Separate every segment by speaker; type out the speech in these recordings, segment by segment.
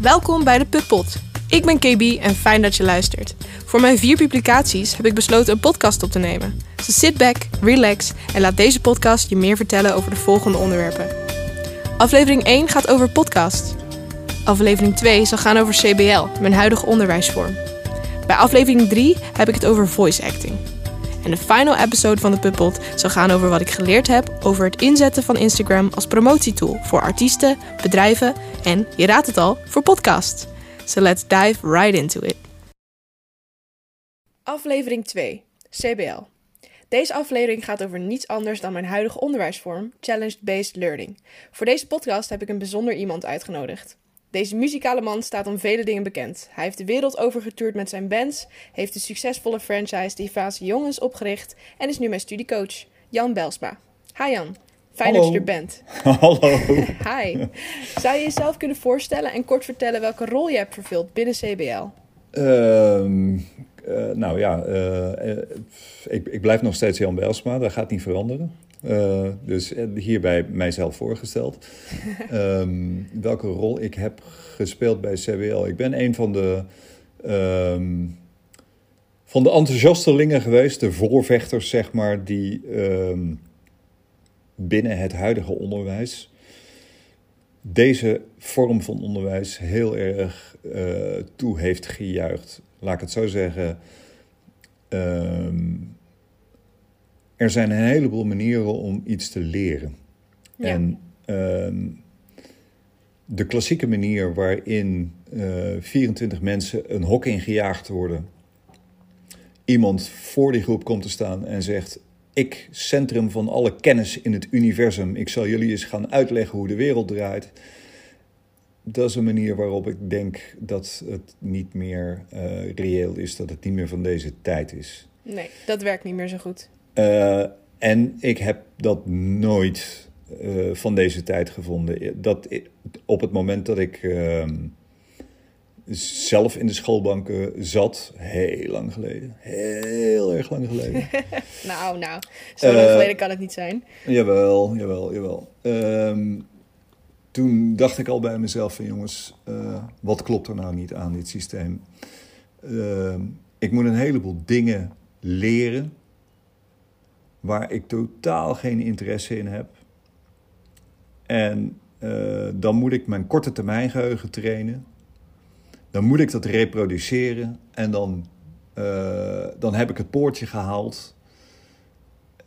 Speaker 1: Welkom bij de Puppot. Ik ben KB en fijn dat je luistert. Voor mijn vier publicaties heb ik besloten een podcast op te nemen. Dus sit back, relax en laat deze podcast je meer vertellen over de volgende onderwerpen. Aflevering 1 gaat over podcast. Aflevering 2 zal gaan over CBL, mijn huidige onderwijsvorm. Bij aflevering 3 heb ik het over voice acting. En de final episode van de Puppot zal gaan over wat ik geleerd heb over het inzetten van Instagram als promotietool voor artiesten, bedrijven en, je raadt het al, voor podcasts. So let's dive right into it. Aflevering 2, CBL. Deze aflevering gaat over niets anders dan mijn huidige onderwijsvorm, Challenge-Based Learning. Voor deze podcast heb ik een bijzonder iemand uitgenodigd. Deze muzikale man staat om vele dingen bekend. Hij heeft de wereld overgetuurd met zijn bands, heeft de succesvolle franchise Diverse Jongens opgericht en is nu mijn studiecoach, Jan Belsma. Hi Jan, fijn
Speaker 2: Hallo.
Speaker 1: dat je er bent.
Speaker 2: Hallo.
Speaker 1: Hi. Zou je jezelf kunnen voorstellen en kort vertellen welke rol je hebt vervuld binnen CBL?
Speaker 2: Ehm, eh, nou ja, eh, eh, ik, ik blijf nog steeds Jan Belsma, dat gaat niet veranderen. Dus hierbij mijzelf voorgesteld. Ehm, welke rol ik heb gespeeld bij CBL? Ik ben een van de, ehm, van de enthousiastelingen geweest, de voorvechters zeg maar, die ehm, binnen het huidige onderwijs deze vorm van onderwijs heel erg toe heeft gejuicht. Laat ik het zo zeggen. Ehm, er zijn een heleboel manieren om iets te leren.
Speaker 1: Ja.
Speaker 2: En ehm, de klassieke manier waarin eh 24 mensen een hok ingejaagd worden. Iemand voor die groep komt te staan en zegt: Ik, centrum van alle kennis in het universum, ik zal jullie eens gaan uitleggen hoe de wereld draait. Dat is een manier waarop ik denk dat het niet meer eh, reëel is, dat het niet meer van deze tijd is.
Speaker 1: Nee, dat werkt niet meer zo goed.
Speaker 2: Eh, en ik heb dat nooit eh, van deze tijd gevonden. Dat op het moment dat ik ehm, zelf in de schoolbanken zat, heel lang geleden, heel erg lang geleden.
Speaker 1: Nou, nou, zo lang geleden kan het niet zijn.
Speaker 2: jawel, jawel, jawel. Ehm, toen dacht ik al bij mezelf van jongens, eh, wat klopt er nou niet aan dit systeem? Ehm, ik moet een heleboel dingen leren waar ik totaal geen interesse in heb. En eh, dan moet ik mijn korte termijn geheugen trainen. Dan moet ik dat reproduceren en dan, eh, dan heb ik het poortje gehaald.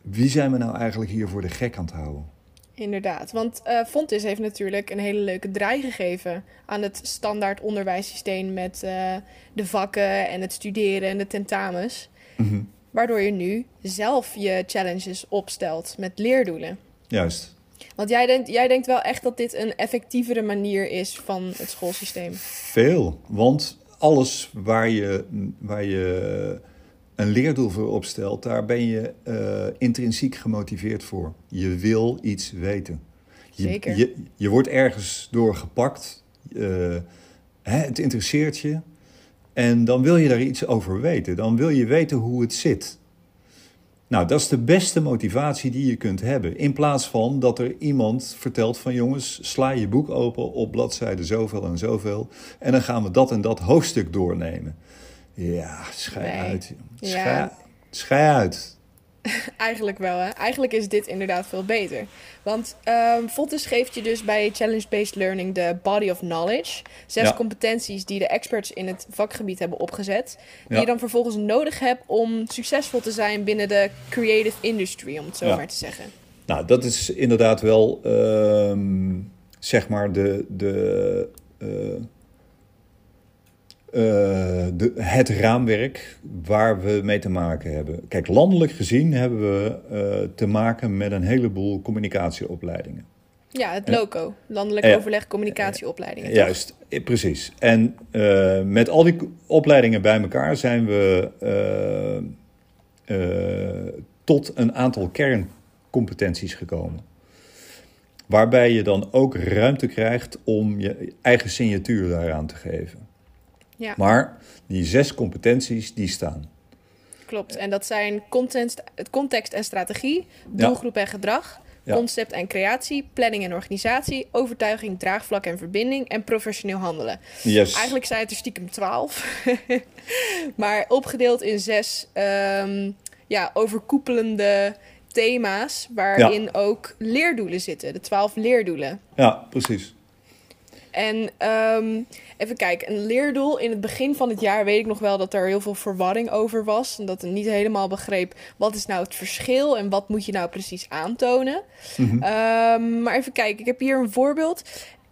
Speaker 2: Wie zijn we nou eigenlijk hier voor de gek aan het houden?
Speaker 1: Inderdaad, want eh Fontis heeft natuurlijk een hele leuke draai gegeven aan het standaard onderwijssysteem met eh, de vakken en het studeren en de tentamens.
Speaker 2: Mhm.
Speaker 1: Waardoor je nu zelf je challenges opstelt met leerdoelen.
Speaker 2: Juist.
Speaker 1: Want jij denkt, jij denkt wel echt dat dit een effectievere manier is van het schoolsysteem.
Speaker 2: Veel. Want alles waar je, waar je een leerdoel voor opstelt, daar ben je eh, intrinsiek gemotiveerd voor. Je wil iets weten. Je,
Speaker 1: Zeker.
Speaker 2: Je, je wordt ergens door gepakt. eh, hè, het interesseert je. En dan wil je daar iets over weten. Dan wil je weten hoe het zit. Nou, dat is de beste motivatie die je kunt hebben. In plaats van dat er iemand vertelt van jongens, sla je boek open op bladzijde zoveel en zoveel. En dan gaan we dat en dat hoofdstuk doornemen. Ja, schei
Speaker 1: Nee.
Speaker 2: uit.
Speaker 1: Ja.
Speaker 2: Schei, schei uit.
Speaker 1: Eigenlijk wel, hè? Eigenlijk is dit inderdaad veel beter. Want Fontis geeft je dus bij Challenge-Based Learning de body of knowledge. Zes
Speaker 2: Ja.
Speaker 1: competenties die de experts in het vakgebied hebben opgezet. Die
Speaker 2: Ja.
Speaker 1: je dan vervolgens nodig hebt om succesvol te zijn binnen de creative industry, om het zo
Speaker 2: Ja.
Speaker 1: maar te zeggen.
Speaker 2: Nou, dat is inderdaad wel, ehm, zeg maar, de, de, eh, eh, de, het raamwerk waar we mee te maken hebben. Kijk, landelijk gezien hebben we eh, te maken met een heleboel communicatieopleidingen.
Speaker 1: Ja, het. LOCO, Landelijk
Speaker 2: Ja.
Speaker 1: Overleg Communicatieopleidingen.
Speaker 2: Juist, eh, precies. En met al die opleidingen bij elkaar zijn we tot een aantal kerncompetenties gekomen. Waarbij je dan ook ruimte krijgt om je eigen signatuur daaraan te geven.
Speaker 1: Ja,
Speaker 2: Maar die zes competenties, die staan.
Speaker 1: klopt. En dat zijn content, context en strategie, doelgroep en gedrag,
Speaker 2: Ja.
Speaker 1: concept en creatie, planning en organisatie, overtuiging, draagvlak en verbinding en professioneel handelen.
Speaker 2: Yes.
Speaker 1: Eigenlijk zijn het er stiekem twaalf, maar opgedeeld in zes ehm, ja, overkoepelende thema's waarin ook leerdoelen zitten, de twaalf leerdoelen.
Speaker 2: Ja, precies.
Speaker 1: En ehm, even kijken, een leerdoel in het begin van het jaar weet ik nog wel dat er heel veel verwarring over was. En dat ik niet helemaal begreep wat is nou het verschil en wat moet je nou precies aantonen.
Speaker 2: Mhm.
Speaker 1: Ehm, maar even kijken, ik heb hier een voorbeeld.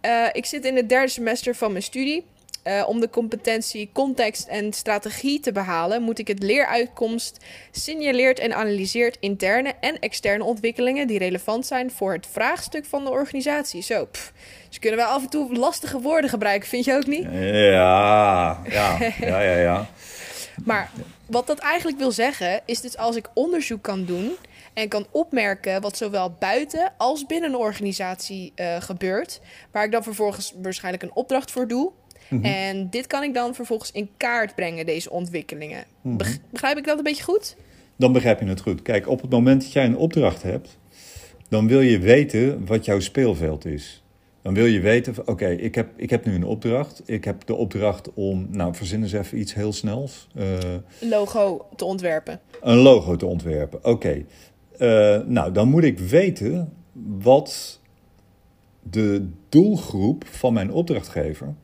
Speaker 1: Eh, ik zit in het derde semester van mijn studie. Eh, om de competentie context en strategie te behalen, moet ik het leeruitkomst signaleert en analyseert interne en externe ontwikkelingen die relevant zijn voor het vraagstuk van de organisatie. Zo, pff. ze kunnen wel af en toe lastige woorden gebruiken, vind je ook niet?
Speaker 2: Ja, ja, ja, ja, ja.
Speaker 1: Maar wat dat eigenlijk wil zeggen, is dus als ik onderzoek kan doen en kan opmerken wat zowel buiten als binnen een organisatie eh, gebeurt, waar ik dan vervolgens waarschijnlijk een opdracht voor doe. En dit kan ik dan vervolgens in kaart brengen, deze ontwikkelingen. Beg- Begrijp ik dat een beetje goed?
Speaker 2: Dan begrijp je het goed. Kijk, op het moment dat jij een opdracht hebt, dan wil je weten wat jouw speelveld is. Dan wil je weten, oké, ik, heb, ik heb nu een opdracht. Ik heb de opdracht om, nou, verzin eens even iets heel snels. Eh,
Speaker 1: Logo te ontwerpen.
Speaker 2: een logo te ontwerpen. Oké. Eh, nou, dan moet ik weten wat de doelgroep van mijn opdrachtgever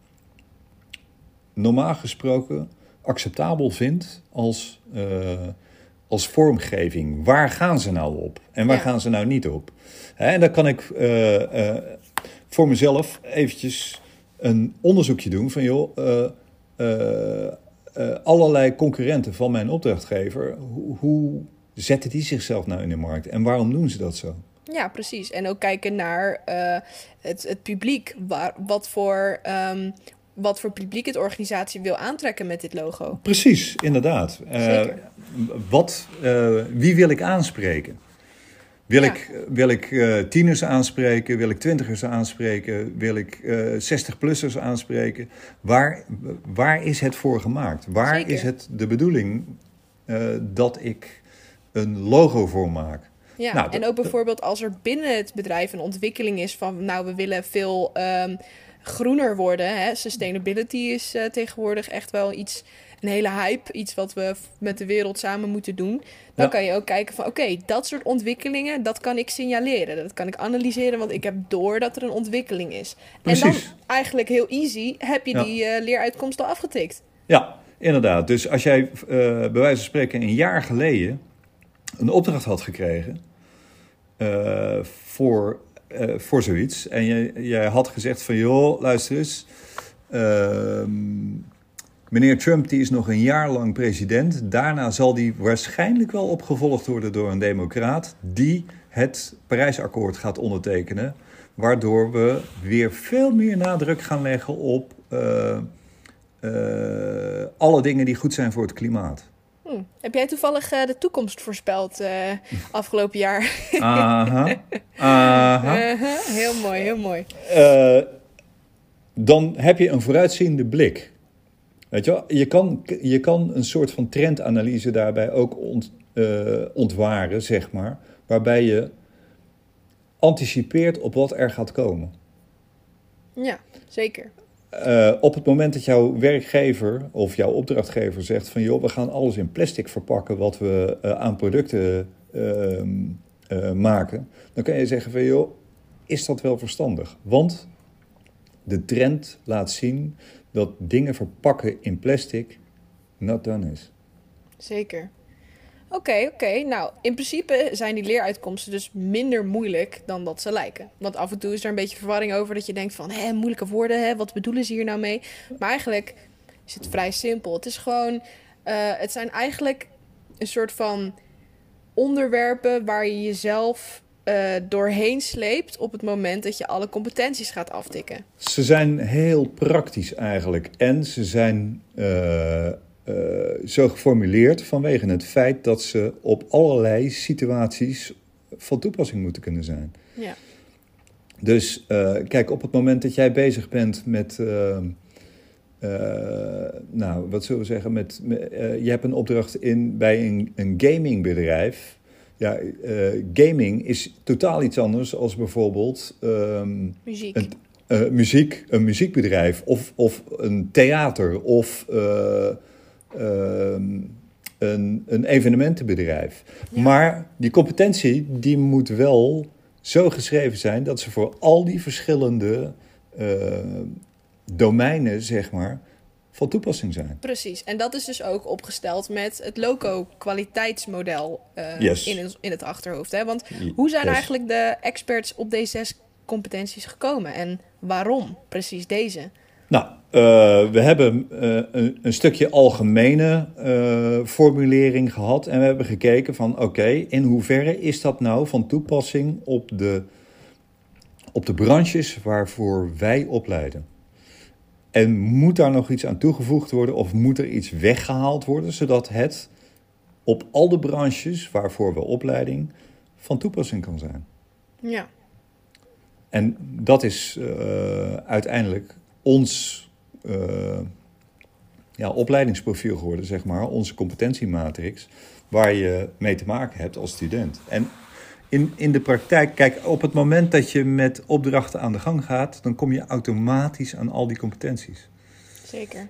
Speaker 2: normaal gesproken acceptabel vindt als, eh, als vormgeving. Waar gaan ze nou op en waar
Speaker 1: Ja.
Speaker 2: gaan ze nou niet op? En dan kan ik eh, eh, voor mezelf eventjes een onderzoekje doen van joh, allerlei concurrenten van mijn opdrachtgever, hoe, hoe zetten die zichzelf nou in de markt en waarom doen ze dat zo?
Speaker 1: Ja, precies. En ook kijken naar het, het publiek. Waar, wat, voor, ehm, wat voor publiek het organisatie wil aantrekken met dit logo.
Speaker 2: Precies, inderdaad.
Speaker 1: Zeker.
Speaker 2: wat, eh, wie wil ik aanspreken? Wil
Speaker 1: Ja.
Speaker 2: ik, wil ik eh, tieners aanspreken? Wil ik twintigers aanspreken? Wil ik 60-plussers aanspreken? Waar, waar is het voor gemaakt? Waar
Speaker 1: Zeker.
Speaker 2: is het de bedoeling dat ik een logo voor maak?
Speaker 1: Ja,
Speaker 2: Nou,
Speaker 1: en ook bijvoorbeeld als er binnen het bedrijf een ontwikkeling is van, nou, we willen veel ehm, groener worden. Hè? Sustainability is eh, tegenwoordig echt wel iets, een hele hype, iets wat we met de wereld samen moeten doen. Dan
Speaker 2: Ja.
Speaker 1: kan je ook kijken van, oké, dat soort ontwikkelingen, dat kan ik signaleren. Dat kan ik analyseren, want ik heb door dat er een ontwikkeling is. En dan eigenlijk heel easy heb je
Speaker 2: Ja.
Speaker 1: die eh, leeruitkomst al afgetikt.
Speaker 2: Ja, inderdaad. Dus als jij eh, bij wijze van spreken een jaar geleden een opdracht had gekregen voor, eh, voor zoiets. En je, jij had gezegd van joh, luister eens. ehm, meneer Trump die is nog een jaar lang president. Daarna zal die waarschijnlijk wel opgevolgd worden door een democraat die het Parijsakkoord gaat ondertekenen. Waardoor we weer veel meer nadruk gaan leggen op eh, eh, alle dingen die goed zijn voor het klimaat.
Speaker 1: Hm. Heb jij toevallig eh, de toekomst voorspeld eh, afgelopen jaar?
Speaker 2: Aha, aha.
Speaker 1: Heel mooi, heel mooi.
Speaker 2: Eh, dan heb je een vooruitziende blik. Weet je, wel? je, kan, je kan een soort van trendanalyse daarbij ook ont, ontwaren, zeg maar. Waarbij je anticipeert op wat er gaat komen.
Speaker 1: Ja, zeker.
Speaker 2: Eh, op het moment dat jouw werkgever of jouw opdrachtgever zegt van joh, we gaan alles in plastic verpakken wat we eh, aan producten ehm, eh, maken, dan kan je zeggen van joh, is dat wel verstandig? Want de trend laat zien dat dingen verpakken in plastic not done is.
Speaker 1: Zeker. Oké, oké. Nou, in principe zijn die leeruitkomsten dus minder moeilijk dan dat ze lijken. Want af en toe is er een beetje verwarring over dat je denkt van... hé, moeilijke woorden, hè, wat bedoelen ze hier nou mee? Maar eigenlijk is het vrij simpel. Het is gewoon... eh, het zijn eigenlijk een soort van onderwerpen waar je jezelf eh, doorheen sleept... op het moment dat je alle competenties gaat aftikken.
Speaker 2: Ze zijn heel praktisch eigenlijk en ze zijn eh, eh, zo geformuleerd vanwege het feit dat ze op allerlei situaties van toepassing moeten kunnen zijn.
Speaker 1: Ja,
Speaker 2: Dus eh, kijk, op het moment dat jij bezig bent met, eh, nou, wat zullen we zeggen, met, je hebt een opdracht in, bij een, een gamingbedrijf. ja, gaming is totaal iets anders als bijvoorbeeld ehm,
Speaker 1: Muziek.
Speaker 2: een, muziek, een muziekbedrijf of, of een theater of een, een evenementenbedrijf.
Speaker 1: Ja.
Speaker 2: Maar die competentie die moet wel zo geschreven zijn dat ze voor al die verschillende eh, domeinen, zeg maar, van toepassing zijn.
Speaker 1: Precies. En dat is dus ook opgesteld met het loco-kwaliteitsmodel eh,
Speaker 2: Yes.
Speaker 1: in, in het achterhoofd. Hè? Want hoe zijn
Speaker 2: Yes.
Speaker 1: eigenlijk de experts op deze zes competenties gekomen? En waarom precies deze?
Speaker 2: Nou, eh, we hebben eh, een, een stukje algemene eh, formulering gehad en we hebben gekeken van oké, in hoeverre is dat nou van toepassing op de, op de branches waarvoor wij opleiden? En moet daar nog iets aan toegevoegd worden of moet er iets weggehaald worden, zodat het op al de branches waarvoor we opleiding van toepassing kan zijn?
Speaker 1: Ja,
Speaker 2: En dat is uiteindelijk ons eh, ja, opleidingsprofiel geworden, zeg maar, onze competentiematrix, waar je mee te maken hebt als student. En in, in de praktijk, kijk, op het moment dat je met opdrachten aan de gang gaat, dan kom je automatisch aan al die competenties.
Speaker 1: zeker.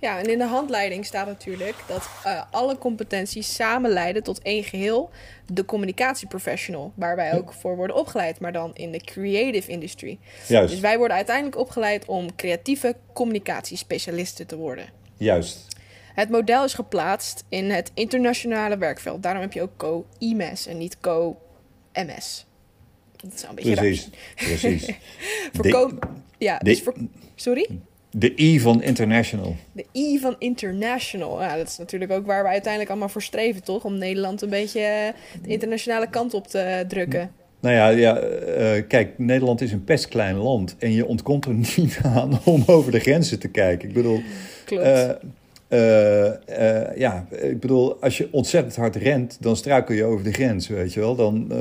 Speaker 1: Ja, en in de handleiding staat natuurlijk dat eh, alle competenties samen leiden tot één geheel, de communicatieprofessional, waar wij ook voor worden opgeleid, maar dan in de creative industry.
Speaker 2: Juist,
Speaker 1: Dus wij worden uiteindelijk opgeleid om creatieve communicatiespecialisten te worden.
Speaker 2: juist.
Speaker 1: Het model is geplaatst in het internationale werkveld. Daarom heb je ook co-IMS en niet co-MS. Dat is een beetje
Speaker 2: Precies,
Speaker 1: raar.
Speaker 2: precies.
Speaker 1: Voor
Speaker 2: De-
Speaker 1: co- ja,
Speaker 2: de-
Speaker 1: dus voor, sorry?
Speaker 2: De I van international.
Speaker 1: De I van international. Ja, dat is natuurlijk ook waar we uiteindelijk allemaal voor streven, toch? Om Nederland een beetje eh, de internationale kant op te drukken.
Speaker 2: Nou ja, ja eh, kijk, Nederland is een pestklein land en je ontkomt er niet aan om over de grenzen te kijken. Ik bedoel,
Speaker 1: Klopt.
Speaker 2: eh, ja, ik bedoel, als je ontzettend hard rent, dan struikel je over de grens, weet je wel. Dan,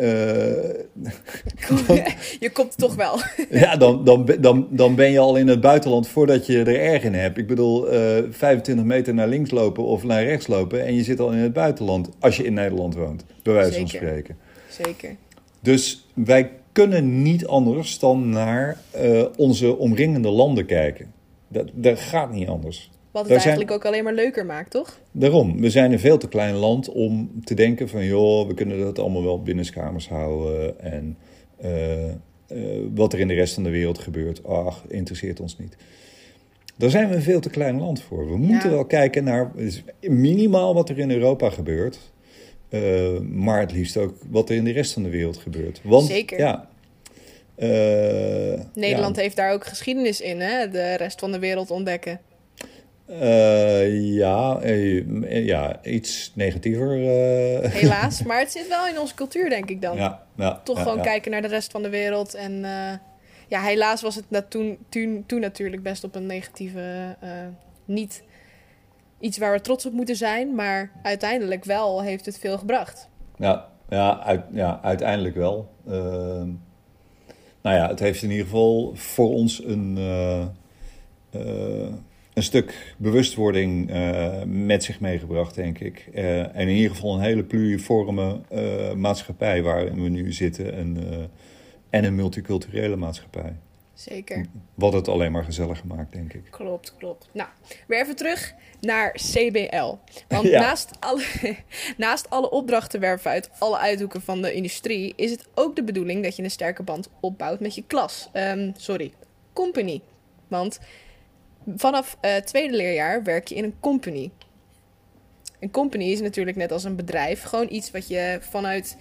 Speaker 2: eh, eh,
Speaker 1: je komt toch wel.
Speaker 2: ja, dan, dan, dan, dan ben je al in het buitenland voordat je er erg in hebt. Ik bedoel, eh 25 meter naar links lopen of naar rechts lopen en je zit al in het buitenland als je in Nederland woont, bij wijze van spreken.
Speaker 1: Zeker.
Speaker 2: Dus wij kunnen niet anders dan naar eh, onze omringende landen kijken. Dat, dat gaat niet anders.
Speaker 1: Wat het
Speaker 2: Daar zijn-
Speaker 1: eigenlijk ook alleen maar leuker maakt, toch?
Speaker 2: Daarom, we zijn een veel te klein land om te denken van... joh, we kunnen dat allemaal wel binnenskamers houden... en eh, eh, wat er in de rest van de wereld gebeurt, ach, interesseert ons niet. Daar zijn we een veel te klein land voor. We moeten
Speaker 1: Ja.
Speaker 2: wel kijken naar minimaal wat er in Europa gebeurt... eh, maar het liefst ook wat er in de rest van de wereld gebeurt. Want,
Speaker 1: Zeker.
Speaker 2: Ja,
Speaker 1: Nederland
Speaker 2: ja,
Speaker 1: heeft daar ook geschiedenis in, hè? De rest van de wereld ontdekken.
Speaker 2: Eh, ja, eh, ja, iets negatiever. eh.
Speaker 1: Helaas. maar het zit wel in onze cultuur, denk ik dan.
Speaker 2: Ja, ja,
Speaker 1: Toch
Speaker 2: ja,
Speaker 1: gewoon kijken naar de rest van de wereld. En ja, helaas was het na- toen, toen, toen natuurlijk best op een negatieve... niet iets waar we trots op moeten zijn. Maar uiteindelijk wel heeft het veel gebracht.
Speaker 2: Ja, ja, uit, ja uiteindelijk wel. Ehm, nou ja, het heeft in ieder geval voor ons een, een stuk bewustwording eh, met zich meegebracht, denk ik. Eh, en in ieder geval een hele pluriforme eh, maatschappij waarin we nu zitten. En, en een multiculturele maatschappij.
Speaker 1: Zeker.
Speaker 2: Wat het alleen maar gezelliger maakt, denk ik.
Speaker 1: Klopt, klopt. Nou, weer even terug naar CBL. Want
Speaker 2: Ja.
Speaker 1: naast, alle, naast alle opdrachten werven uit alle uithoeken van de industrie, is het ook de bedoeling dat je een sterke band opbouwt met je klas. Ehm, sorry, company. Want vanaf eh tweede leerjaar werk je in een company. Een company is natuurlijk net als een bedrijf, gewoon iets wat je vanuit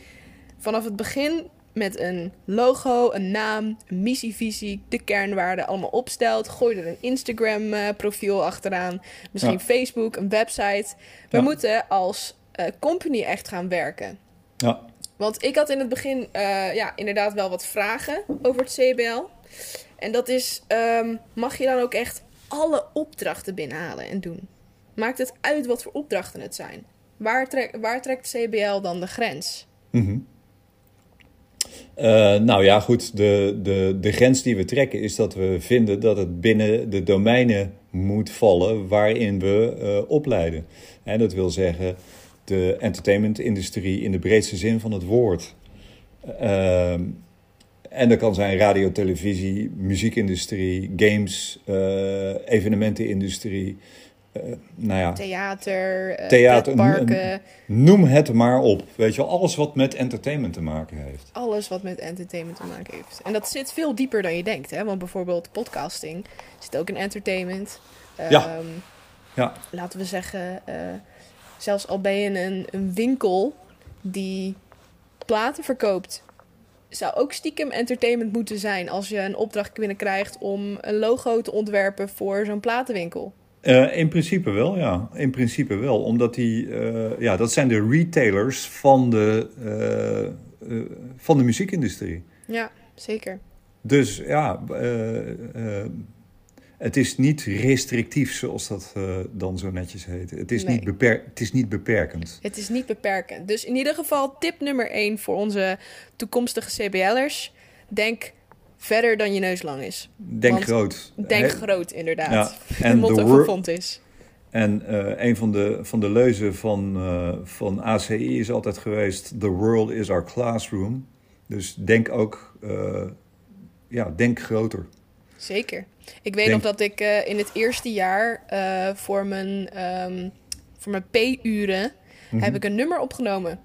Speaker 1: vanaf het begin met een logo, een naam, een missievisie, de kernwaarden allemaal opstelt. Gooi er een Instagram-profiel achteraan, misschien
Speaker 2: Ja.
Speaker 1: Facebook, een website. We
Speaker 2: Ja.
Speaker 1: moeten als eh, company echt gaan werken.
Speaker 2: Ja,
Speaker 1: Want ik had in het begin eh, ja, inderdaad wel wat vragen over het CBL. En dat is, ehm, mag je dan ook echt alle opdrachten binnenhalen en doen? Maakt het uit wat voor opdrachten het zijn? Waar, waar trekt CBL dan de grens?
Speaker 2: Mhm. Eh, nou ja, goed. De, de, de grens die we trekken is dat we vinden dat het binnen de domeinen moet vallen waarin we eh, opleiden. En dat wil zeggen de entertainment-industrie in de breedste zin van het woord. Ehm, en dat kan zijn radio, televisie, muziekindustrie, games, uh, evenementenindustrie. Uh, nou ja,
Speaker 1: theater, uh,
Speaker 2: theater
Speaker 1: parken.
Speaker 2: Noem het maar op. Weet je, alles wat met entertainment te maken heeft.
Speaker 1: Alles wat met entertainment te maken heeft. En dat zit veel dieper dan je denkt. Hè? Want bijvoorbeeld podcasting zit ook in entertainment.
Speaker 2: ja.
Speaker 1: Um,
Speaker 2: ja.
Speaker 1: Laten we zeggen, zelfs al ben je een, een winkel die platen verkoopt zou ook stiekem entertainment moeten zijn als je een opdracht binnenkrijgt om een logo te ontwerpen voor zo'n platenwinkel.
Speaker 2: Uh, in principe wel, ja. In principe wel. Omdat die, uh, ja, dat zijn de retailers van de, uh, van de muziekindustrie.
Speaker 1: Ja, zeker.
Speaker 2: Dus ja, het is niet restrictief, zoals dat uh, dan zo netjes heet. Het is,
Speaker 1: Nee.
Speaker 2: niet beper het is niet beperkend.
Speaker 1: Het is niet beperkend. Dus in ieder geval tip nummer 1 voor onze toekomstige CBL'ers. Denk verder dan je neus lang is.
Speaker 2: Denk
Speaker 1: Want
Speaker 2: groot.
Speaker 1: Denk
Speaker 2: He-
Speaker 1: groot, inderdaad.
Speaker 2: Ja,
Speaker 1: de
Speaker 2: en
Speaker 1: motto van Font is.
Speaker 2: En eh, een van de, van de leuzen van, eh, van ACI is altijd geweest: The world is our classroom. Dus denk ook, eh, ja, denk groter.
Speaker 1: Zeker. Ik weet
Speaker 2: Denk-
Speaker 1: nog dat ik eh, in het eerste jaar eh, voor mijn, ehm, voor mijn P-uren
Speaker 2: Mhm.
Speaker 1: heb ik een nummer opgenomen.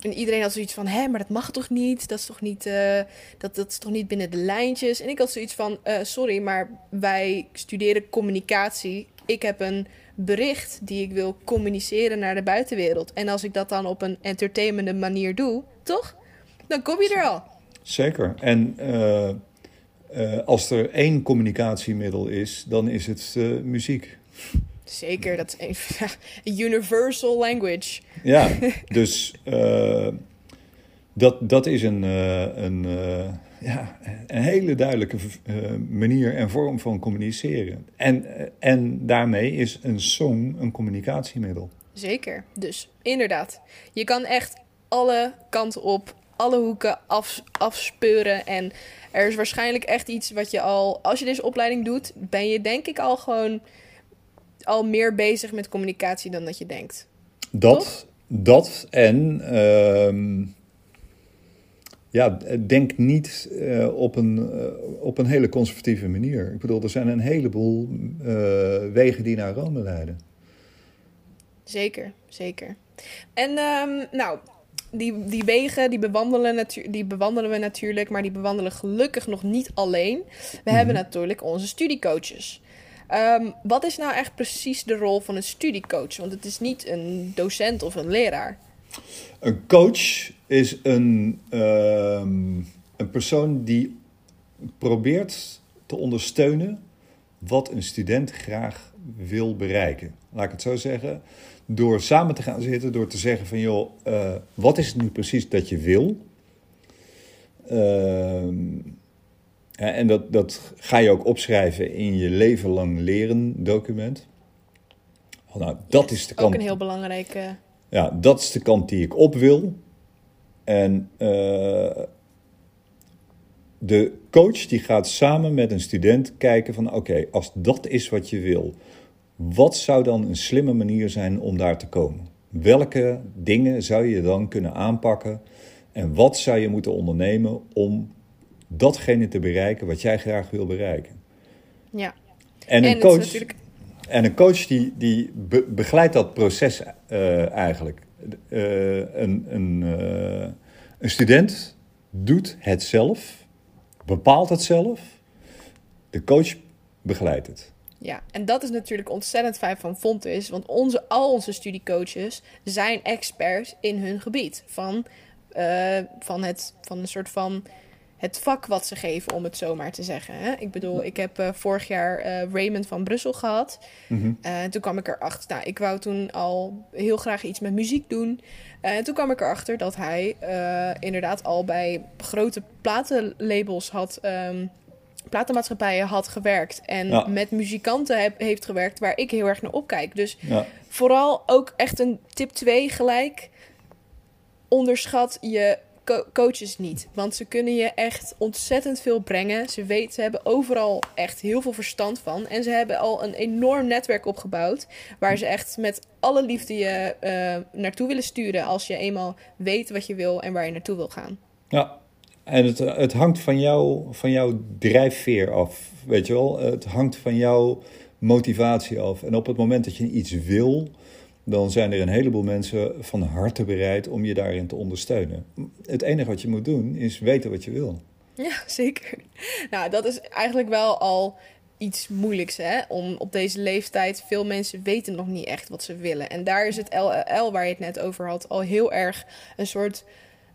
Speaker 1: En iedereen had zoiets van, hé, maar dat mag toch niet? Dat is toch niet, eh, dat, dat is toch niet binnen de lijntjes? En ik had zoiets van, sorry, maar wij studeren communicatie. Ik heb een bericht die ik wil communiceren naar de buitenwereld. En als ik dat dan op een entertainende manier doe, toch? Dan kom je er al.
Speaker 2: Zeker. En eh, als er één communicatiemiddel is, dan is het eh, muziek.
Speaker 1: Zeker, dat is een universal language.
Speaker 2: Ja, dus eh, dat, dat is een, een, ja, een hele duidelijke manier en vorm van communiceren. En, en daarmee is een song een communicatiemiddel.
Speaker 1: Zeker. Dus inderdaad, je kan echt alle kanten op, alle hoeken af, afspeuren. En er is waarschijnlijk echt iets wat je al, als je deze opleiding doet, ben je denk ik al gewoon al meer bezig met communicatie dan dat je denkt.
Speaker 2: Dat,
Speaker 1: Toch?
Speaker 2: dat en ehm, ja, denk niet eh, op, een, eh, op een hele conservatieve manier. Ik bedoel, er zijn een heleboel eh, wegen die naar Rome leiden.
Speaker 1: Zeker, zeker. En ehm, nou, die, die wegen die bewandelen, die bewandelen we natuurlijk, maar die bewandelen gelukkig nog niet alleen. We hebben natuurlijk onze studiecoaches. Ehm, wat is nou echt precies de rol van een studiecoach? Want het is niet een docent of een leraar.
Speaker 2: Een coach is een, ehm, een persoon die probeert te ondersteunen wat een student graag wil bereiken. Laat ik het zo zeggen. Door samen te gaan zitten, door te zeggen van joh, eh, wat is het nu precies dat je wil? Ehm, en dat, dat ga je ook opschrijven in je leven lang leren document. Nou, dat is de
Speaker 1: Ook
Speaker 2: kant.
Speaker 1: een heel belangrijke.
Speaker 2: Ja, dat is de kant die ik op wil. En eh, de coach die gaat samen met een student kijken van oké, als dat is wat je wil, wat zou dan een slimme manier zijn om daar te komen? Welke dingen zou je dan kunnen aanpakken en wat zou je moeten ondernemen om datgene te bereiken wat jij graag wil bereiken?
Speaker 1: Ja.
Speaker 2: En,
Speaker 1: En,
Speaker 2: een coach,
Speaker 1: natuurlijk.
Speaker 2: en een coach die, die be- begeleidt dat proces eh, eigenlijk. Eh, een, een, eh, een student doet het zelf, bepaalt het zelf. De coach begeleidt het.
Speaker 1: Ja, en dat is natuurlijk ontzettend fijn van Fontis. Want onze, al onze studiecoaches zijn experts in hun gebied. Van, eh, van, het, van een soort van het vak wat ze geven, om het zo maar te zeggen. Hè? Ik bedoel, ik heb eh, vorig jaar eh, Raymond van Brussel gehad. En toen kwam ik erachter, nou, ik wou toen al heel graag iets met muziek doen. En toen kwam ik erachter dat hij inderdaad al bij grote platenlabels had, ehm, platenmaatschappijen had gewerkt. En
Speaker 2: Ja.
Speaker 1: met muzikanten heb- heeft gewerkt waar ik heel erg naar opkijk. Dus
Speaker 2: Ja.
Speaker 1: vooral ook echt een tip 2 gelijk. Onderschat je co- coaches niet. Want ze kunnen je echt ontzettend veel brengen. Ze weten, ze hebben overal echt heel veel verstand van. En ze hebben al een enorm netwerk opgebouwd. Waar ze echt met alle liefde je uh, naartoe willen sturen. Als je eenmaal weet wat je wil en waar je naartoe wil gaan.
Speaker 2: Ja, en het, het hangt van, jou, van jouw drijfveer af. Weet je wel? Het hangt van jouw motivatie af. En op het moment dat je iets wil dan zijn er een heleboel mensen van harte bereid om je daarin te ondersteunen. Het enige wat je moet doen is weten wat je wil.
Speaker 1: Ja, zeker. Nou, dat is eigenlijk wel al iets moeilijks, hè? Om op deze leeftijd, veel mensen weten nog niet echt wat ze willen. En daar is het LL, waar je het net over had, al heel erg een soort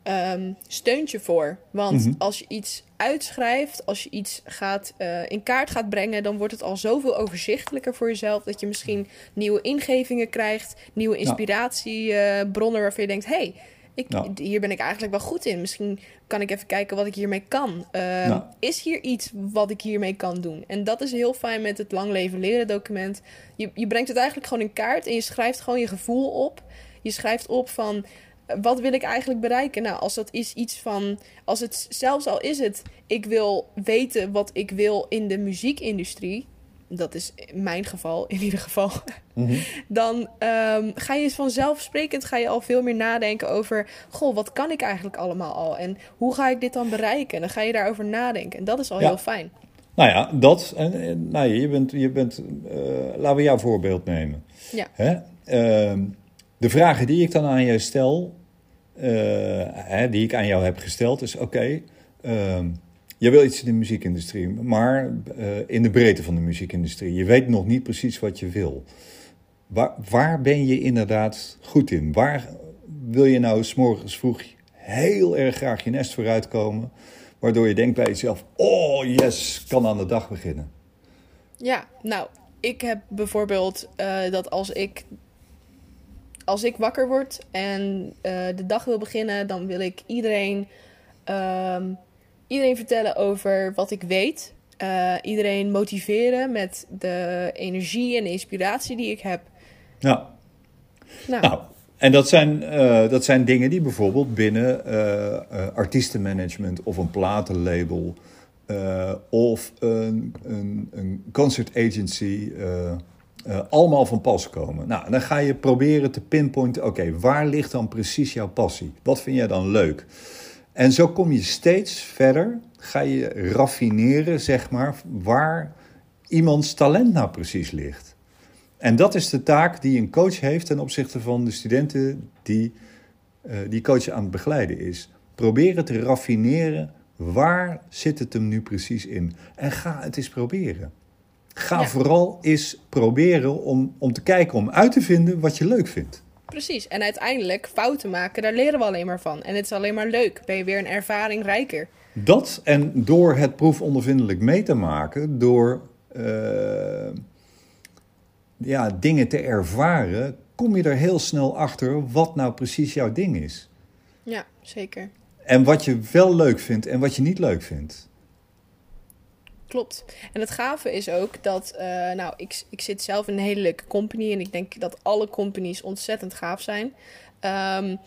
Speaker 1: um, steuntje voor. Want mhm. als je iets uitschrijft, als je iets gaat, uh, in kaart gaat brengen, dan wordt het al zoveel overzichtelijker voor jezelf. Dat je misschien nieuwe ingevingen krijgt, nieuwe inspiratiebronnen waarvan je denkt: hey, ik, hier ben ik eigenlijk wel goed in. Misschien kan ik even kijken wat ik hiermee kan. Uh, Is hier iets wat ik hiermee kan doen? En dat is heel fijn met het lang leven leren document. Je, je brengt het eigenlijk gewoon in kaart en je schrijft gewoon je gevoel op. Je schrijft op van wat wil ik eigenlijk bereiken? Nou, als dat is iets van, als het zelfs al is het, ik wil weten wat ik wil in de muziekindustrie, dat is mijn geval in ieder geval, mhm. dan um, ga je vanzelfsprekend ga je al veel meer nadenken over, goh, wat kan ik eigenlijk allemaal al en hoe ga ik dit dan bereiken? En dan ga je daarover nadenken en dat is al heel fijn.
Speaker 2: Nou ja, dat. En, nou, je bent, je bent uh, laten we jouw voorbeeld nemen.
Speaker 1: Ja.
Speaker 2: Hè? Uh, de vragen die ik dan aan jou stel, uh, hè, die ik aan jou heb gesteld, is: oké, okay, uh, je wil iets in de muziekindustrie, maar uh, in de breedte van de muziekindustrie. Je weet nog niet precies wat je wil. Waar, waar ben je inderdaad goed in? Waar wil je nou s'morgens vroeg heel erg graag je nest vooruitkomen, waardoor je denkt bij jezelf: oh yes, kan aan de dag beginnen?
Speaker 1: Ja, nou, ik heb bijvoorbeeld uh, dat als ik als ik wakker word en uh, de dag wil beginnen, dan wil ik iedereen, um, iedereen vertellen over wat ik weet. Uh, iedereen motiveren met de energie en de inspiratie die ik heb.
Speaker 2: Ja. Nou, nou en dat zijn, uh, dat zijn dingen die bijvoorbeeld binnen artiestenmanagement of een platenlabel of een, een, een concert agency uh, allemaal van pas komen. Nou, dan ga je proberen te pinpointen, oké, waar ligt dan precies jouw passie? Wat vind jij dan leuk? En zo kom je steeds verder, ga je raffineren, zeg maar, waar iemands talent nou precies ligt. En dat is de taak die een coach heeft ten opzichte van de studenten die uh, die coach aan het begeleiden is. Proberen te raffineren, waar zit het hem nu precies in? En ga het eens proberen. Ga vooral eens proberen om, om te kijken, om uit te vinden wat je leuk vindt.
Speaker 1: Precies, en uiteindelijk fouten maken, daar leren we alleen maar van. En het is alleen maar leuk, ben je weer een ervaring rijker.
Speaker 2: Dat en door het proefondervindelijk mee te maken, door uh, ja, dingen te ervaren, kom je er heel snel achter wat nou precies jouw ding is.
Speaker 1: Ja, zeker.
Speaker 2: En wat je wel leuk vindt en wat je niet leuk vindt.
Speaker 1: Klopt. En het gave is ook dat, uh, nou, ik, ik zit zelf in een hele leuke company en ik denk dat alle companies ontzettend gaaf zijn. Um,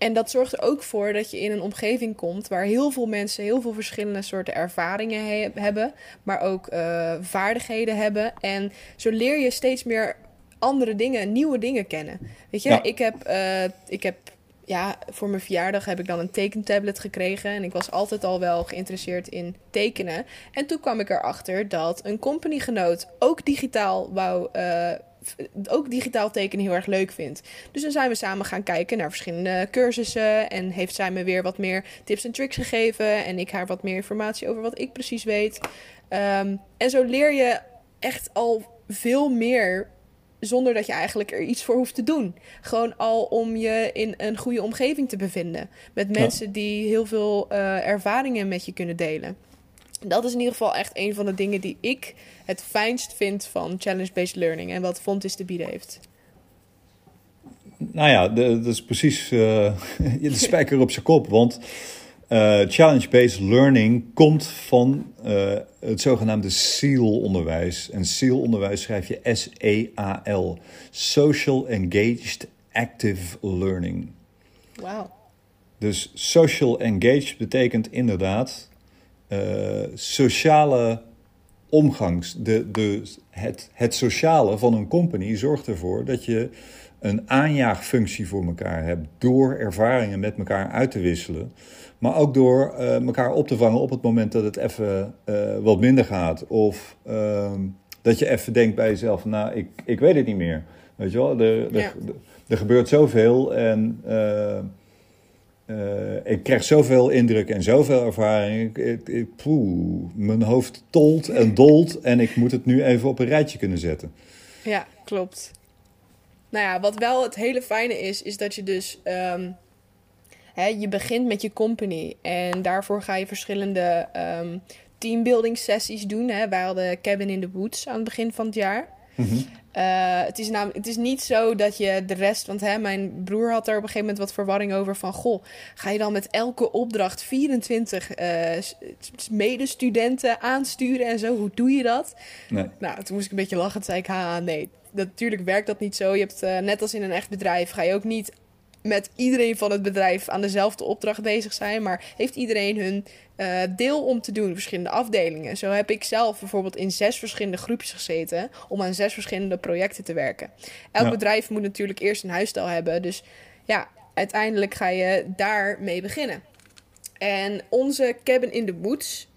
Speaker 1: en dat zorgt er ook voor dat je in een omgeving komt waar heel veel mensen heel veel verschillende soorten ervaringen he hebben, maar ook uh, vaardigheden hebben. En zo leer je steeds meer andere dingen, nieuwe dingen kennen. Weet je, ja. ik, heb, uh, ik heb ja, voor mijn verjaardag heb ik dan een tekentablet gekregen. En ik was altijd al wel geïnteresseerd in tekenen. En toen kwam ik erachter dat een companygenoot ook digitaal wou. Uh, ook digitaal tekenen heel erg leuk vindt. Dus dan zijn we samen gaan kijken naar verschillende cursussen. En heeft zij me weer wat meer tips en tricks gegeven. En ik haar wat meer informatie over wat ik precies weet. Um, en zo leer je echt al veel meer zonder dat je eigenlijk er iets voor hoeft te doen. Gewoon al om je in een goede omgeving te bevinden. Met mensen die heel veel uh, ervaringen met je kunnen delen. Dat is in ieder geval echt een van de dingen die ik het fijnst vind van challenge-based learning en wat Fontis te bieden heeft.
Speaker 2: Nou ja, dat is precies uh, de spijker op zijn kop. Want uh, Challenge-based learning komt van uh, het zogenaamde SEAL-onderwijs. En SEAL-onderwijs schrijf je S-E-A-L. Social Engaged Active Learning.
Speaker 1: Wauw.
Speaker 2: Dus social engage betekent inderdaad uh, sociale omgangs. De, de, het, het sociale van een company zorgt ervoor dat je een aanjaagfunctie voor elkaar hebt. Door ervaringen met elkaar uit te wisselen. Maar ook door uh, elkaar op te vangen op het moment dat het even uh, wat minder gaat. Of uh, dat je even denkt bij jezelf: Nou, ik, ik weet het niet meer. Weet je wel, er, er, er gebeurt zoveel en uh, ik krijg zoveel indruk en zoveel ervaring. Ik, ik, poeh, mijn hoofd tolt en dolt en ik moet het nu even op een rijtje kunnen zetten.
Speaker 1: Ja, klopt. Nou ja, wat wel het hele fijne is, is dat je dus... Um, hè, je begint met je company en daarvoor ga je verschillende um, teambuilding sessies doen. Hè. Wij hadden Cabin in the Woods aan het begin van het jaar. Mm uh, het, is namelijk, het is niet zo dat je de rest, want hè, mijn broer had er op een gegeven moment wat verwarring over van, goh, ga je dan met elke opdracht 24 uh, medestudenten aansturen en zo? Hoe doe je dat? Nee. Nou, toen moest ik een beetje lachen. Toen zei ik, ha, nee, natuurlijk werkt dat niet zo. Je hebt, uh, net als in een echt bedrijf, ga je ook niet met iedereen van het bedrijf aan dezelfde opdracht bezig zijn, maar heeft iedereen hun uh, deel om te doen, verschillende afdelingen. Zo heb ik zelf bijvoorbeeld in zes verschillende groepjes gezeten om aan zes verschillende projecten te werken. Elk bedrijf moet natuurlijk eerst een huisstijl hebben, dus ja, uiteindelijk ga je daarmee beginnen. En onze Cabin in the Woods,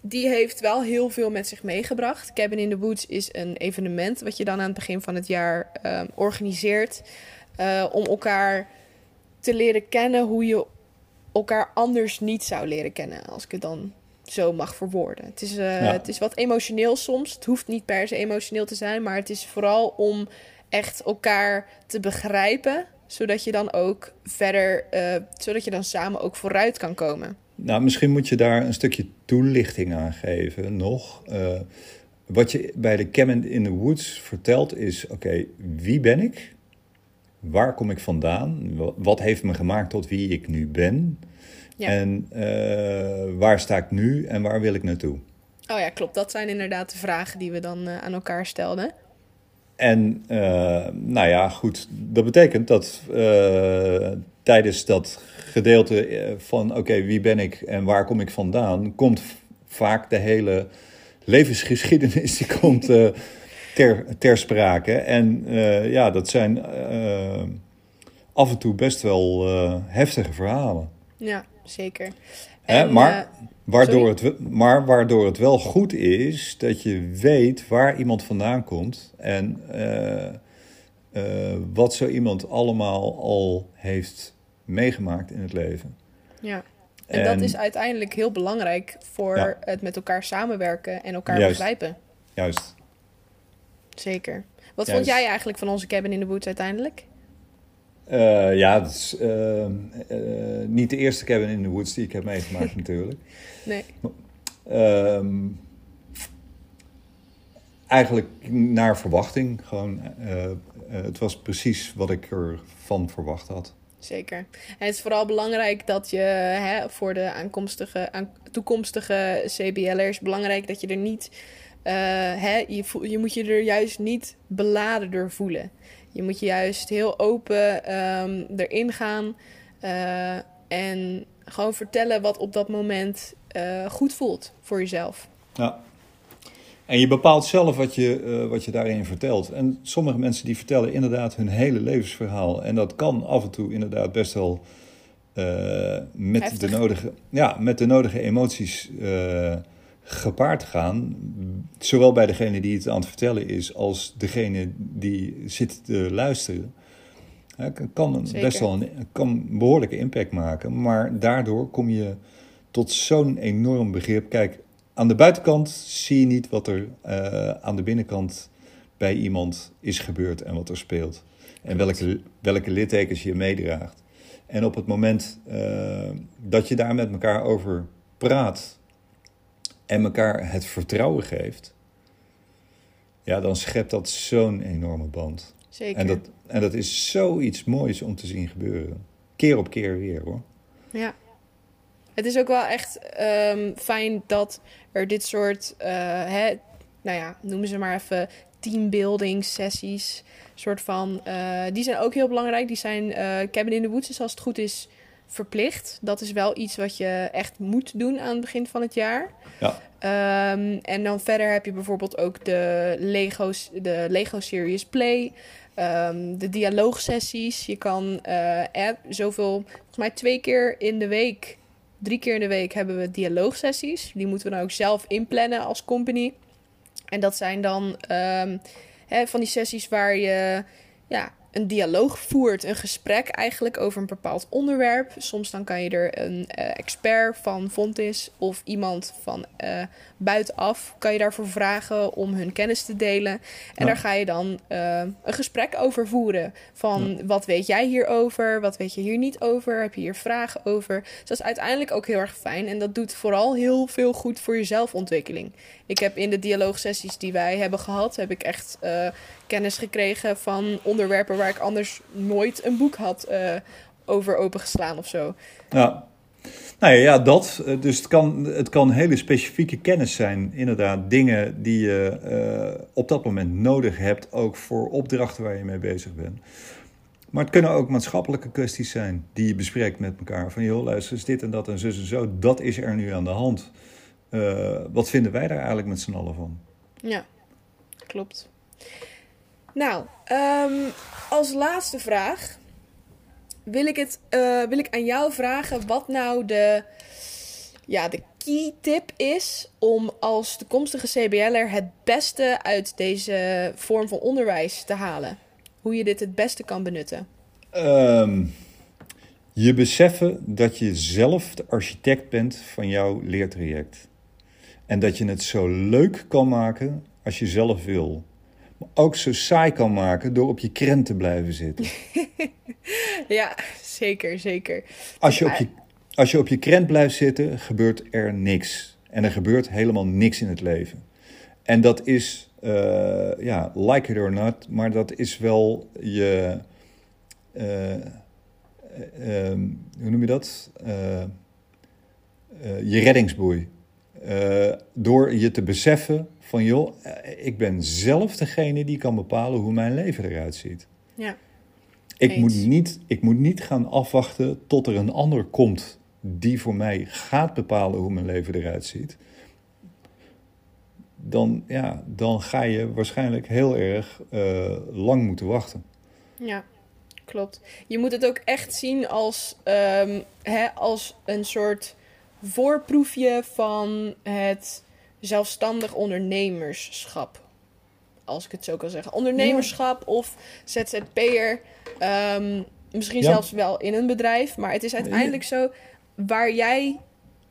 Speaker 1: die heeft wel heel veel met zich meegebracht. Cabin in the Woods is een evenement wat je dan aan het begin van het jaar uh, organiseert. Uh, om elkaar te leren kennen hoe je elkaar anders niet zou leren kennen. Als ik het dan zo mag verwoorden. Het is, uh, het is wat emotioneel soms. Het hoeft niet per se emotioneel te zijn. Maar het is vooral om echt elkaar te begrijpen. Zodat je dan ook verder, uh, zodat je dan samen ook vooruit kan komen.
Speaker 2: Nou, misschien moet je daar een stukje toelichting aan geven nog. Uh, wat je bij de Cabin in the Woods vertelt is: oké, wie ben ik? Waar kom ik vandaan? Wat heeft me gemaakt tot wie ik nu ben? Ja. En uh, waar sta ik nu en waar wil ik naartoe?
Speaker 1: Oh ja, klopt. Dat zijn inderdaad de vragen die we dan uh, aan elkaar stelden.
Speaker 2: En uh, nou ja, goed. Dat betekent dat tijdens dat gedeelte van oké, wie ben ik en waar kom ik vandaan, komt vaak de hele levensgeschiedenis die komt ter, ter sprake. En ja, dat zijn af en toe best wel heftige verhalen.
Speaker 1: Ja zeker.
Speaker 2: Hè, maar, waardoor het, maar waardoor het wel goed is dat je weet waar iemand vandaan komt en wat zo iemand allemaal al heeft meegemaakt in het leven.
Speaker 1: Ja. En, en dat is uiteindelijk heel belangrijk voor ja. het met elkaar samenwerken en elkaar
Speaker 2: Juist.
Speaker 1: begrijpen.
Speaker 2: Juist.
Speaker 1: Zeker. Wat vond jij eigenlijk van onze Cabin in the Woods uiteindelijk?
Speaker 2: Uh, ja, het is uh, uh, niet de eerste cabin in the woods die ik heb meegemaakt natuurlijk.
Speaker 1: Nee.
Speaker 2: Um, eigenlijk naar verwachting. Gewoon, het was precies wat ik ervan verwacht had.
Speaker 1: Zeker. En het is vooral belangrijk dat je hè, voor de aankomstige, aan, toekomstige CBL'ers, belangrijk dat je er niet, hè, je, je moet je er juist niet beladen door voelen. Je moet juist heel open um, erin gaan uh, en gewoon vertellen wat op dat moment uh, goed voelt voor jezelf.
Speaker 2: Ja. En je bepaalt zelf wat je, uh, wat je daarin vertelt. En sommige mensen die vertellen inderdaad hun hele levensverhaal. En dat kan af en toe inderdaad best wel met, de nodige, ja, met de nodige emoties gepaard gaan. Zowel bij degene die het aan het vertellen is, als degene die zit te luisteren. Kan Zeker. best wel een kan behoorlijke impact maken. Maar daardoor kom je tot zo'n enorm begrip. Kijk, aan de buitenkant zie je niet wat er uh, aan de binnenkant bij iemand is gebeurd en wat er speelt. En welke, welke littekens je meedraagt. En op het moment uh, dat je daar met elkaar over praat, en elkaar het vertrouwen geeft, ja, dan schept dat zo'n enorme band.
Speaker 1: Zeker.
Speaker 2: En dat, en dat is zoiets moois om te zien gebeuren. Keer op keer weer hoor.
Speaker 1: Ja. Het is ook wel echt um, fijn dat er dit soort, uh, hè, nou ja, noemen ze maar even teambuilding sessies, soort van, uh, die zijn ook heel belangrijk. Die zijn, uh, Cabin in the Woods is als het goed is verplicht. Dat is wel iets wat je echt moet doen aan het begin van het jaar.
Speaker 2: Ja.
Speaker 1: Ehm, en dan verder heb je bijvoorbeeld ook de Lego's, de Lego Serious Play, ehm, de dialoogsessies. Je kan app, zoveel, volgens mij twee keer in de week, drie keer in de week hebben we dialoogsessies. Die moeten we dan ook zelf inplannen als company. En dat zijn dan ehm, hè, van die sessies waar je ja, een dialoog voert, een gesprek eigenlijk over een bepaald onderwerp. Soms dan kan je er een uh, expert van Fontis of iemand van uh, buitenaf kan je daarvoor vragen om hun kennis te delen. En
Speaker 2: Ja.
Speaker 1: daar ga je dan uh, een gesprek over voeren. Van wat weet jij hierover? Wat weet je hier niet over? Heb je hier vragen over? Dus dat is uiteindelijk ook heel erg fijn. En dat doet vooral heel veel goed voor je zelfontwikkeling. Ik heb in de dialoogsessies die wij hebben gehad, heb ik echt eh, kennis gekregen van onderwerpen waar ik anders nooit een boek had eh, over opengeslaan of zo.
Speaker 2: Ja. Nou ja, ja, dat. Eh, Dus het kan, het kan hele specifieke kennis zijn. Inderdaad, dingen die je eh, op dat moment nodig hebt, ook voor opdrachten waar je mee bezig bent. Maar het kunnen ook maatschappelijke kwesties zijn die je bespreekt met elkaar. Van joh, luister eens dit en dat en zus en zo. Dat is er nu aan de hand. Wat vinden wij daar eigenlijk met z'n allen van?
Speaker 1: Ja, klopt. Nou, ehm, als laatste vraag wil ik, het, eh, wil ik aan jou vragen wat nou de, ja, de key tip is om als toekomstige CBL'er het beste uit deze vorm van onderwijs te halen. Hoe je dit het beste kan benutten.
Speaker 2: Ehm, je beseffen dat je zelf de architect bent van jouw leertraject. En dat je het zo leuk kan maken als je zelf wil. Maar ook zo saai kan maken door op je krent te blijven zitten.
Speaker 1: Ja, zeker, zeker.
Speaker 2: Als je op je, als je, op je krent blijft zitten, gebeurt er niks. En er gebeurt helemaal niks in het leven. En dat is, eh, ja, like it or not, maar dat is wel je. eh, eh, ehm, hoe noem je dat? Je reddingsboei. Eh, door je te beseffen van joh, eh, ik ben zelf degene die kan bepalen hoe mijn leven eruit ziet.
Speaker 1: Ja,
Speaker 2: Ik
Speaker 1: Eens.
Speaker 2: moet, niet, ik moet niet gaan afwachten tot er een ander komt die voor mij gaat bepalen hoe mijn leven eruit ziet. Dan, ja, dan ga je waarschijnlijk heel erg eh, lang moeten wachten.
Speaker 1: Ja, klopt. Je moet het ook echt zien als, ehm, hè, als een soort voorproefje van het zelfstandig ondernemerschap. Als ik het zo kan zeggen. Ondernemerschap of ZZP'er. Ehm, misschien
Speaker 2: Ja.
Speaker 1: zelfs wel in een bedrijf. Maar het is uiteindelijk zo, waar jij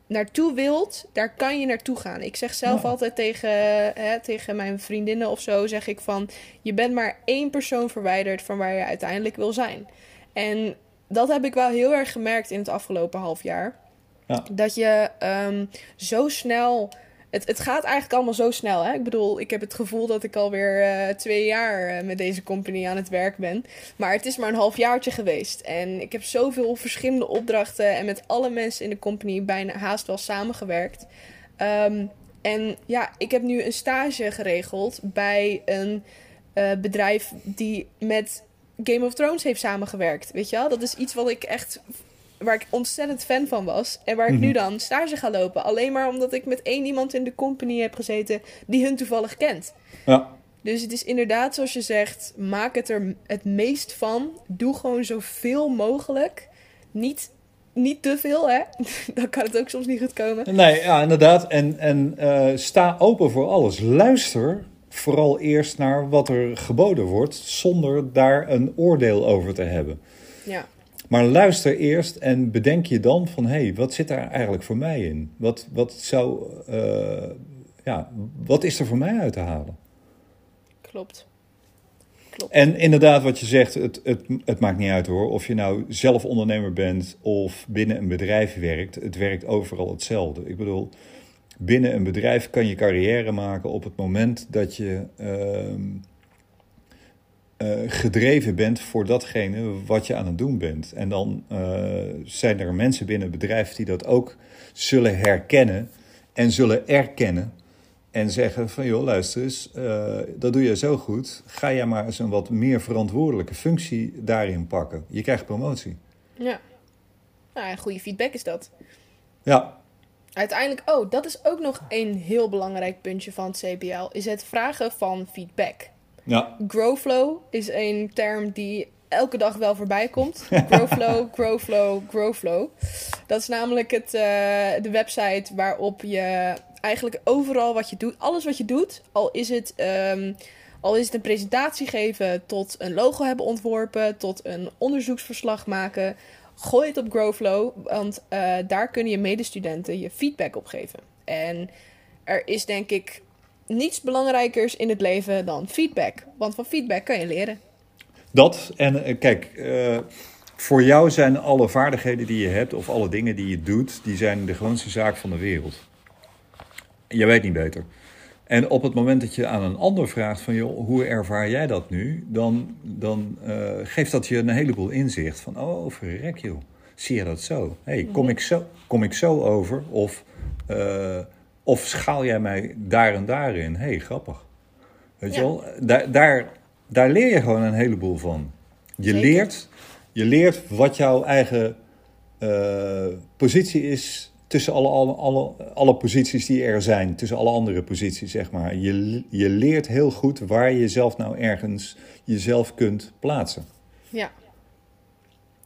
Speaker 1: naartoe wilt, daar kan je naartoe gaan. Ik zeg zelf
Speaker 2: Ja.
Speaker 1: altijd tegen, hè, tegen mijn vriendinnen of zo, zeg ik van... je bent maar één persoon verwijderd van waar je uiteindelijk wil zijn. En dat heb ik wel heel erg gemerkt in het afgelopen half jaar.
Speaker 2: Ja.
Speaker 1: Dat je ehm, zo snel... Het, het gaat eigenlijk allemaal zo snel. Hè? Ik bedoel, ik heb het gevoel dat ik alweer eh twee jaar eh, met deze company aan het werk ben. Maar het is maar een halfjaartje geweest. En ik heb zoveel verschillende opdrachten en met alle mensen in de company bijna haast wel samengewerkt. Ehm, en ja, ik heb nu een stage geregeld bij een eh, bedrijf die met Game of Thrones heeft samengewerkt. Weet je wel? Dat is iets wat ik echt. Waar ik ontzettend fan van was. En waar ik nu
Speaker 2: Mhm.
Speaker 1: dan stage ga lopen. Alleen maar omdat ik met één iemand in de company heb gezeten die hun toevallig kent.
Speaker 2: Ja,
Speaker 1: Dus het is inderdaad zoals je zegt, maak het er het meest van. Doe gewoon zoveel mogelijk. Niet, niet te veel, hè? Dan kan het ook soms niet goed komen.
Speaker 2: nee, ja, inderdaad. En, en eh, sta open voor alles. Luister vooral eerst naar wat er geboden wordt, zonder daar een oordeel over te hebben.
Speaker 1: Ja,
Speaker 2: Maar luister eerst en bedenk je dan van... hé, hey, wat zit daar eigenlijk voor mij in? Wat, wat, zou, eh, ja, wat is er voor mij uit te halen?
Speaker 1: klopt. Klopt.
Speaker 2: En inderdaad, wat je zegt, het, het, het maakt niet uit hoor. Of je nou zelf ondernemer bent of binnen een bedrijf werkt. Het werkt overal hetzelfde. Ik bedoel, binnen een bedrijf kan je carrière maken op het moment dat je ehm, eh, gedreven bent voor datgene wat je aan het doen bent. En dan eh, zijn er mensen binnen het bedrijf die dat ook zullen herkennen en zullen erkennen. En zeggen van, joh, luister eens, eh, dat doe je zo goed. Ga jij maar eens een wat meer verantwoordelijke functie daarin pakken. Je krijgt promotie.
Speaker 1: Ja. Nou, goede feedback is dat.
Speaker 2: Ja,
Speaker 1: Uiteindelijk, oh, dat is ook nog een heel belangrijk puntje van het CBL, is het vragen van feedback.
Speaker 2: Ja,
Speaker 1: Growflow is een term die elke dag wel voorbij komt. Growflow, Growflow, Growflow. Dat is namelijk het, eh, de website waarop je eigenlijk overal wat je doet, alles wat je doet, al is het, ehm, al is het een presentatie geven, tot een logo hebben ontworpen, tot een onderzoeksverslag maken, gooi het op Growflow, want eh, daar kunnen je medestudenten je feedback op geven. En er is denk ik niets belangrijkers in het leven dan feedback. Want van feedback kan je leren.
Speaker 2: dat. En eh, kijk, eh, voor jou zijn alle vaardigheden die je hebt of alle dingen die je doet, die zijn de gewoonste zaak van de wereld. Je weet niet beter. En op het moment dat je aan een ander vraagt van, joh, hoe ervaar jij dat nu? Dan, dan eh, geeft dat je een heleboel inzicht van, oh, verrek joh, zie je dat zo? hey, kom, ik zo kom ik zo over? Of, of schaal jij mij daar en daarin? hey, grappig. Weet je wel, daar, daar, daar leer je gewoon een heleboel van. Je
Speaker 1: Zeker.
Speaker 2: leert, je leert wat jouw eigen eh, positie is tussen alle, alle, alle, alle posities die er zijn, tussen alle andere posities, zeg maar. Je, je leert heel goed waar je zelf nou ergens jezelf kunt plaatsen.
Speaker 1: Ja.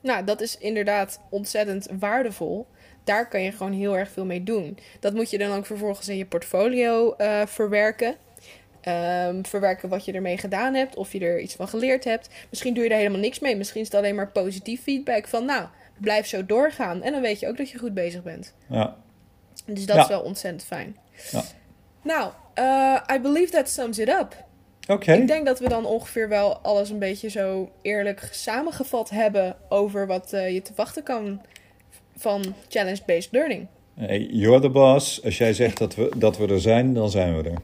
Speaker 1: Nou, dat is inderdaad ontzettend waardevol. Daar kan je gewoon heel erg veel mee doen. Dat moet je dan ook vervolgens in je portfolio eh, verwerken. Ehm, verwerken wat je ermee gedaan hebt, of je er iets van geleerd hebt. Misschien doe je er helemaal niks mee. Misschien is het alleen maar positief feedback van, nou, blijf zo doorgaan. En dan weet je ook dat je goed bezig bent.
Speaker 2: Ja,
Speaker 1: Dus dat
Speaker 2: Ja.
Speaker 1: is wel ontzettend fijn.
Speaker 2: Ja.
Speaker 1: Nou, eh, I believe that sums it up.
Speaker 2: oké.
Speaker 1: Ik denk dat we dan ongeveer wel alles een beetje zo eerlijk samengevat hebben over wat eh, je te wachten kan van challenge-based learning.
Speaker 2: Hey, you're the boss. Als jij zegt dat we, dat we er zijn, dan zijn we er.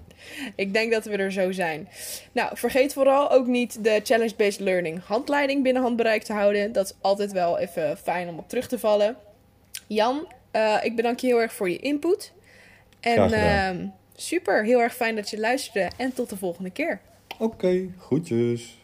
Speaker 1: Ik denk dat we er zo zijn. Nou, vergeet vooral ook niet de challenge-based learning handleiding binnen handbereik te houden. Dat is altijd wel even fijn om op terug te vallen. Jan, eh, ik bedank je heel erg voor je input. En ehm, super, heel erg fijn dat je luisterde en tot de volgende keer.
Speaker 2: Oké, groetjes.